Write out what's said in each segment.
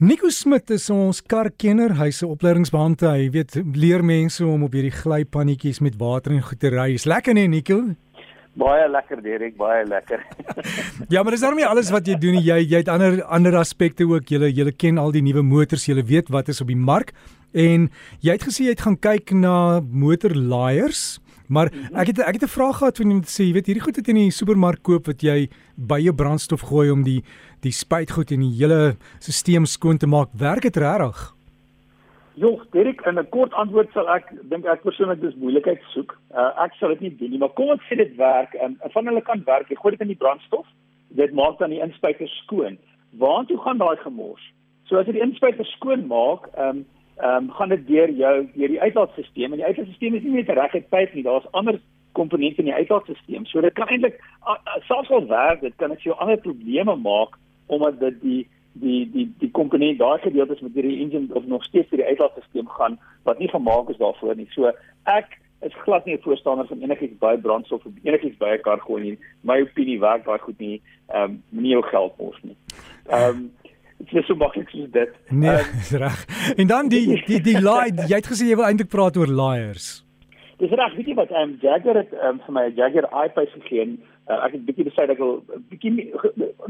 Nico Smit is ons karkenner. Hy's 'n opleidingsbeampte. Hy weet leer mense om op hierdie glypannetjies met water en goed te ry. Is lekker nee, Nico? Baie lekker, Derek, baie lekker. ja, maar dis daarmee alles wat jy doen. Jy jy het ander ander aspekte ook. Jy jy ken al die nuwe motors, jy weet wat is op die mark. En jy het gesê jy het gaan kyk na motorlaaiers. Maar mhm. ek het ek het 'n vraag gehad van iemand sê, jy weet hierdie goed wat jy in die supermark koop wat jy by jou brandstof gooi om die die spuitgoed en die hele stelsel skoon te maak, werk dit regtig? Jong, Derek, in 'n kort antwoord sal ek dink ek persoonlik dis moeilikheid soek. Uh, ek sal dit nie doen nie, maar kom ons sê dit werk. Um, van hulle kan werk. Jy gooi dit in die brandstof. Dit maak dan die inspuiter skoon. Waartoe gaan daai gemors? So as jy die inspuiter skoon maak, ehm um, ehm um, gaan dit deur jou deur die uitlaatstelsel en die uitlaatstelsel is nie net 'n regte pyp nie, daar's ander komponente in die uitlaatstelsel. So dit kan eintlik selfs al werk, dit kan ek jou ander probleme maak omdat dit die die die die komponent daai gedeeltes met hierdie engine of nog steeds deur die uitlaatstelsel gaan wat nie gemaak is daarvoor nie. So ek is glad nie 'n voorstander van enigiets by brandstof of enigiets by 'n kar gooi nie. My opinie werk daai goed nie. Ehm um, nie jou geld mors nie. Ehm um, Dit is so maklik soos dit. Nee, um, is reg. En dan die die die lie, jy het gesê jy wil eintlik praat oor liars. Dis reg, weet jy wat? Ehm um, Jagger het um, vir my Jagger iPace gegee. Uh, ek het bietjie besluit ek wil bietjie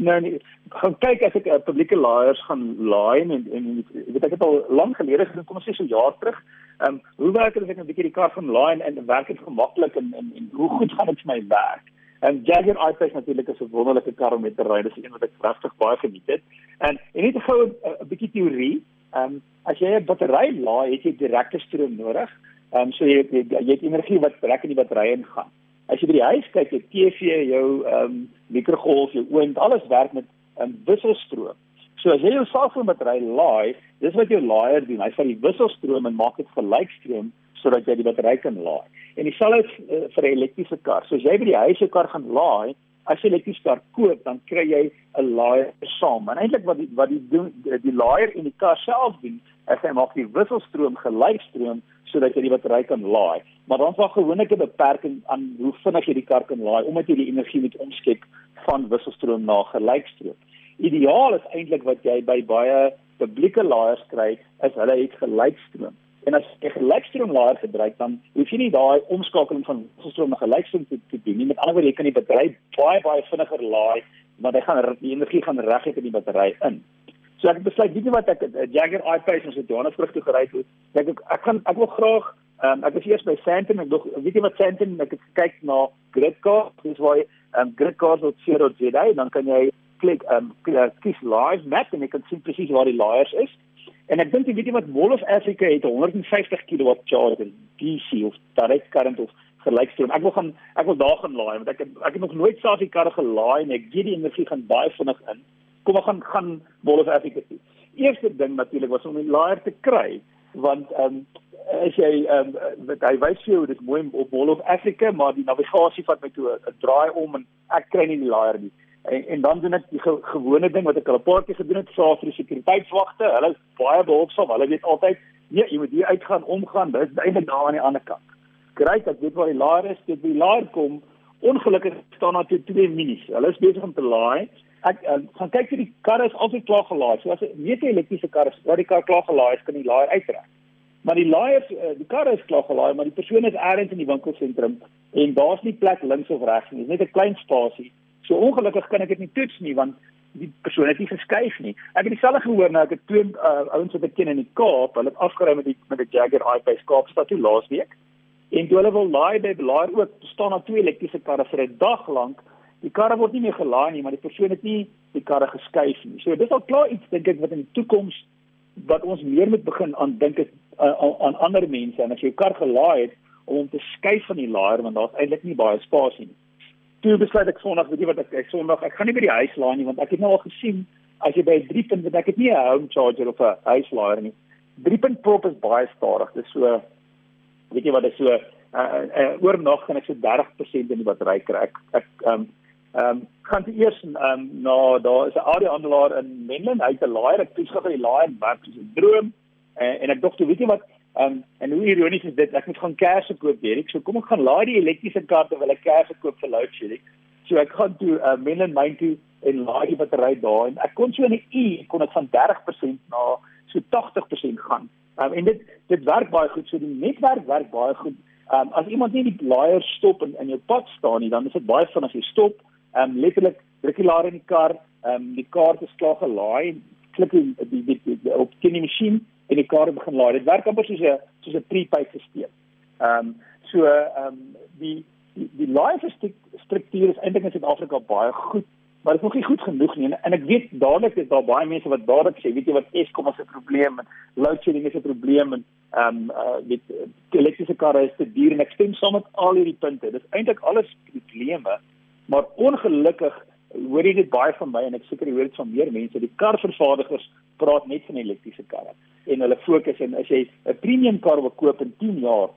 nou nee, gaan kyk as ek uh, publieke liars gaan laai en en weet ek het al lank gelede gedoen, kom ons sê so jaar terug. Ehm um, hoe werk dit as ek 'n bietjie die kar gaan laai en, en werk dit gemaklik en, en en hoe goed gaan dit vir my werk? En Jaguar I-Pace natuurlik is 'n wonderlike kar om mee te ry. Dis een wat ek regtig baie geniet het. En en net 'n goue 'n bietjie teorie. Ehm um, as jy 'n battery laai, het jy direkte stroom nodig. Ehm um, so jy jy, jy het energie wat direk in die battery ingaan. As jy by die huis kyk, jou TV, jou ehm um, mikrogolf, jou oond, alles werk met 'n um, wisselstroom. So as jy jou selfoon battery laai, dis wat jou laaier doen. Hy vat die wisselstroom en maak dit gelykstroom sodat jy die battery kan laai. En dieselfde uh, vir 'n elektriese kar. So as jy by die huis jou kar gaan laai, as jy elektriese kar koop, dan kry jy 'n laaier saam. En eintlik wat die wat die doen die laaier in die kar self doen, is hy maak die wisselstroom gelykstroom sodat jy die battery kan laai. Maar dan is daar gewoonlik 'n beperking aan hoe vinnig jy die kar kan laai omdat jy die energie moet omskep van wisselstroom na gelykstroom. Ideaal is eintlik wat jy by baie publieke laaiers kry, is hulle het gelykstroom. En as jy 'n gelykstroomlaaier gebruik dan hoef jy nie daai omskakeling van wisselstroom na gelykstroom te, te doen nie. Met ander woorde, jy kan die battery baie baie vinniger laai, maar hy gaan die energie gaan reguit in die battery in. So ek het besluit, weet jy wat ek 'n Jagger I-Pace ons het Johannesburg toe gery het. Ek ek, ek gaan ek wil graag um, ek was eers by Sandton en nog weet jy wat Sandton ek het gekyk na Gridcar, dis waar jy um, Gridcar wat sien op jy dan kan jy klik um, kies live map en jy kan sien presies waar die laaiers is. En ek dink jy weet wat Wall of Africa het 150 kW charger DC of direct current of gelykstroom. Ek wil gaan ek wil daar gaan laai want ek het, ek het nog nooit self die karre gelaai en ek weet die energie gaan baie vinnig in. Kom ek gaan gaan Wall of Africa toe. Eerste ding natuurlik was om 'n laaier te kry want ehm um, as jy ehm um, hy wys vir jou dit mooi op Wall of Africa maar die navigasie vat my toe 'n draai om en ek kry nie die laaier nie en, en dan doen ek die ge, gewone ding wat ek al 'n paar keer gedoen het vir die sekuriteitswagte. Hulle is baie behulpsaam. Hulle weet altyd, nee, jy moet hier uitgaan, omgaan. Dis eintlik daar aan die ander kant. Kry ek weet waar die laer is, dit die laer kom. Ongelukkig staan daar twee minis. Hulle is besig om te laai. Ek uh, gaan kyk vir die karre is altyd klaar gelaai. So as 'n weet jy elektriese kar is, waar die kar klaar gelaai is, kan die laer uittrek. Maar die laaiers, uh, die karre is klaar gelaai, maar die persoon is elders in die winkelsentrum en daar's nie plek links of regs nie. Dis net 'n klein spasie. So ongelukkig kan ek dit nie toets nie want die persoon het nie geskuif nie. Ek het dieselfde gehoor nou ek het twee uh, ouens wat ek ken in die Kaap, hulle het afgery met die met die Jagger I-Pace Kaapstad toe laasweek. En toe hulle wil laai by laai ook staan daar twee elektriese karre vir 'n dag lank. Die karre word nie meer gelaai nie, maar die persoon het nie die karre geskuif nie. So dis al klaar iets dink ek wat in die toekoms wat ons meer moet begin aan dink is uh, aan ander mense en as jy jou kar gelaai het om te skuif van die laaier want daar's eintlik nie baie spasie nie toe besluit ek Sondag, weet jy wat ek ek Sondag, ek gaan nie by die huis laai nie want ek het nou al gesien as jy by 3 punt want ek het nie 'n home charger of 'n huislaaier nie. 3 punt prop is baie stadig. Dit is so weet jy wat dit is so uh, uh, oornag kan ek so 30% in die battery kry. Ek ek um, ehm um, gaan dit eers ehm um, na daar is 'n audioaandelaar in Menlyn, hy het 'n laaier, ek toets gou vir die laaier werk soos 'n droom. Uh, en ek dink toe weet jy wat Um, en hoe ironies is dit? Ek moet gaan kersse koop, weet ek. So kom ek gaan laai die elektriese kar terwyl ek kersse koop vir load shedding. So ek gaan toe uh, men en myn toe en laai die battery daar en ek kon so in 'n uur kon dit van 30% na so 80% gaan. Um, en dit dit werk baie goed. So die netwerk werk baie goed. Um, as iemand nie die laaier stop en in jou pad staan nie, dan is dit baie vinnig jy stop. Um, letterlik druk jy laer in die kar, um, die kaart is klaar gelaai, klik die die, die, die, die op die masjien en die kar begin laai. Dit werk amper soos 'n soos 'n prepaid stelsel. Ehm um, so ehm um, die die, live struktuur is eintlik in Suid-Afrika baie goed, maar dit is nog nie goed genoeg nie. En, ek weet dadelik is daar baie mense wat dadelik sê, weet jy wat Eskom as 'n probleem en load shedding is 'n probleem en ehm um, uh, met elektriese karre is te duur en ek stem saam met al hierdie punte. Dis eintlik alles probleme, maar ongelukkig hoor jy dit baie van my en ek seker jy hoor dit van meer mense. Die karvervaardigers praat net van elektriese karre en hulle fokus en as jy 'n premium kar wil koop in 10 jaar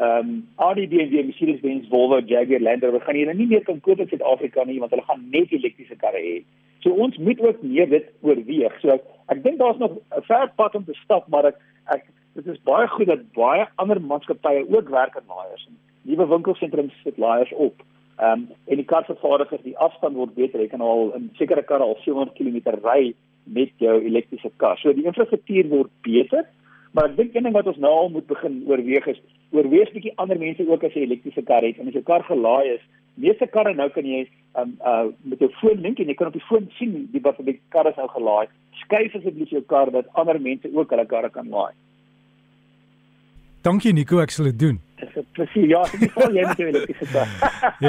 ehm um, en die Mercedes-Benz, Volvo, Jaguar, Land Rover gaan hulle nie meer kan koop in Suid-Afrika nie want hulle gaan net elektriese karre hê. So ons moet ook meer dit oorweeg. So ek, ek dink daar's nog 'n ver pad om te stap, maar ek ek dit is baie goed dat baie ander maatskappye ook werk aan laaiers. Nuwe winkelsentrums sit laaiers op. Ehm um, en die karvervaardigers, die afstand word beter. Jy kan al in sekere karre al 700 km ry met jou elektriese kar. So die infrastruktuur word beter. Maar ek dink een ding wat ons nou al moet begin oorweeg is oorweeg bietjie ander mense ook as jy elektriese kar het en as jou kar gelaai is. Meeste karre nou kan jy um, uh met jou foon link en jy kan op die foon sien die wat die kar is nou gelaai. Skuif asseblief jou kar dat ander mense ook hulle karre kan laai. Dankie Nico, ek sal dit doen. Presies, ja, ek het al jy met jou elektriese kar.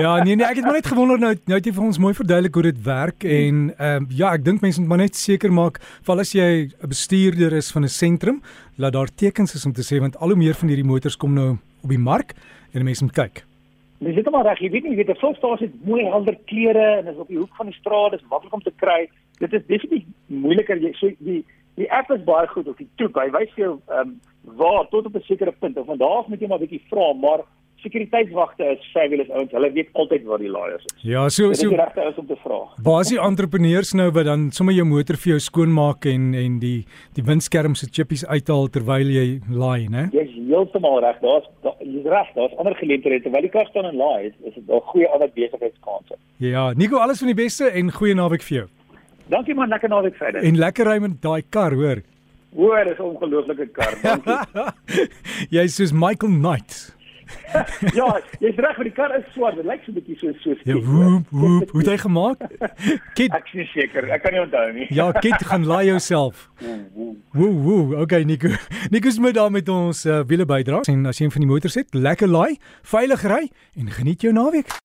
ja, nee nee, ek het maar net gewonder nou nou het jy vir ons mooi verduidelik hoe dit werk en ehm um, ja, ek dink mense moet maar net seker maak val as jy 'n bestuurder is van 'n sentrum, laat daar tekens is om te sê want al hoe meer van hierdie motors kom nou op die mark en mense moet kyk. Dis net maar reg, jy weet nie, jy weet 'n volstasie het mooi helder kleure en is op die hoek van die straat, dis maklik om te kry. Dit is definitief moeiliker jy so die die app is baie goed op die toep. Hy wys jou ehm um, waar tot op 'n sekere punt. Of vandag moet jy maar 'n bietjie vra, maar sekuriteitswagte is fabulous ouens. Hulle weet altyd waar die laaiers is. Ja, so so. Dit is regte is om te vra. Waar is die entrepreneurs nou wat dan sommer jou motor vir jou skoonmaak en en die die windskerm se chippies uithaal terwyl jy laai, né? Jy's heeltemal reg. Daar's jy's reg. Daar's ander geleenthede terwyl die kar staan en laai. Is dit 'n goeie ander besigheidskanse. Ja, Nico, alles van die beste en goeie naweek vir jou. Dankie man, lekker naweek verder. En lekker ry met daai kar, hoor. Hoor, dis 'n ongelooflike kar. Dankie. Jy's soos Michael Knight. ja, jy's reg, maar die kar is swart. Dit lyk so 'n bietjie so so. Ja, woep, woep. Hoe het hy gemaak? Kit. Ek is seker. Ek kan nie onthou nie. ja, Kit gaan laai jouself. Woe, woe. Okay, Nico. Nico's met daar met ons uh, wiele bydra. En as jy een van die motors het, lekker laai, veilig ry en geniet jou naweek.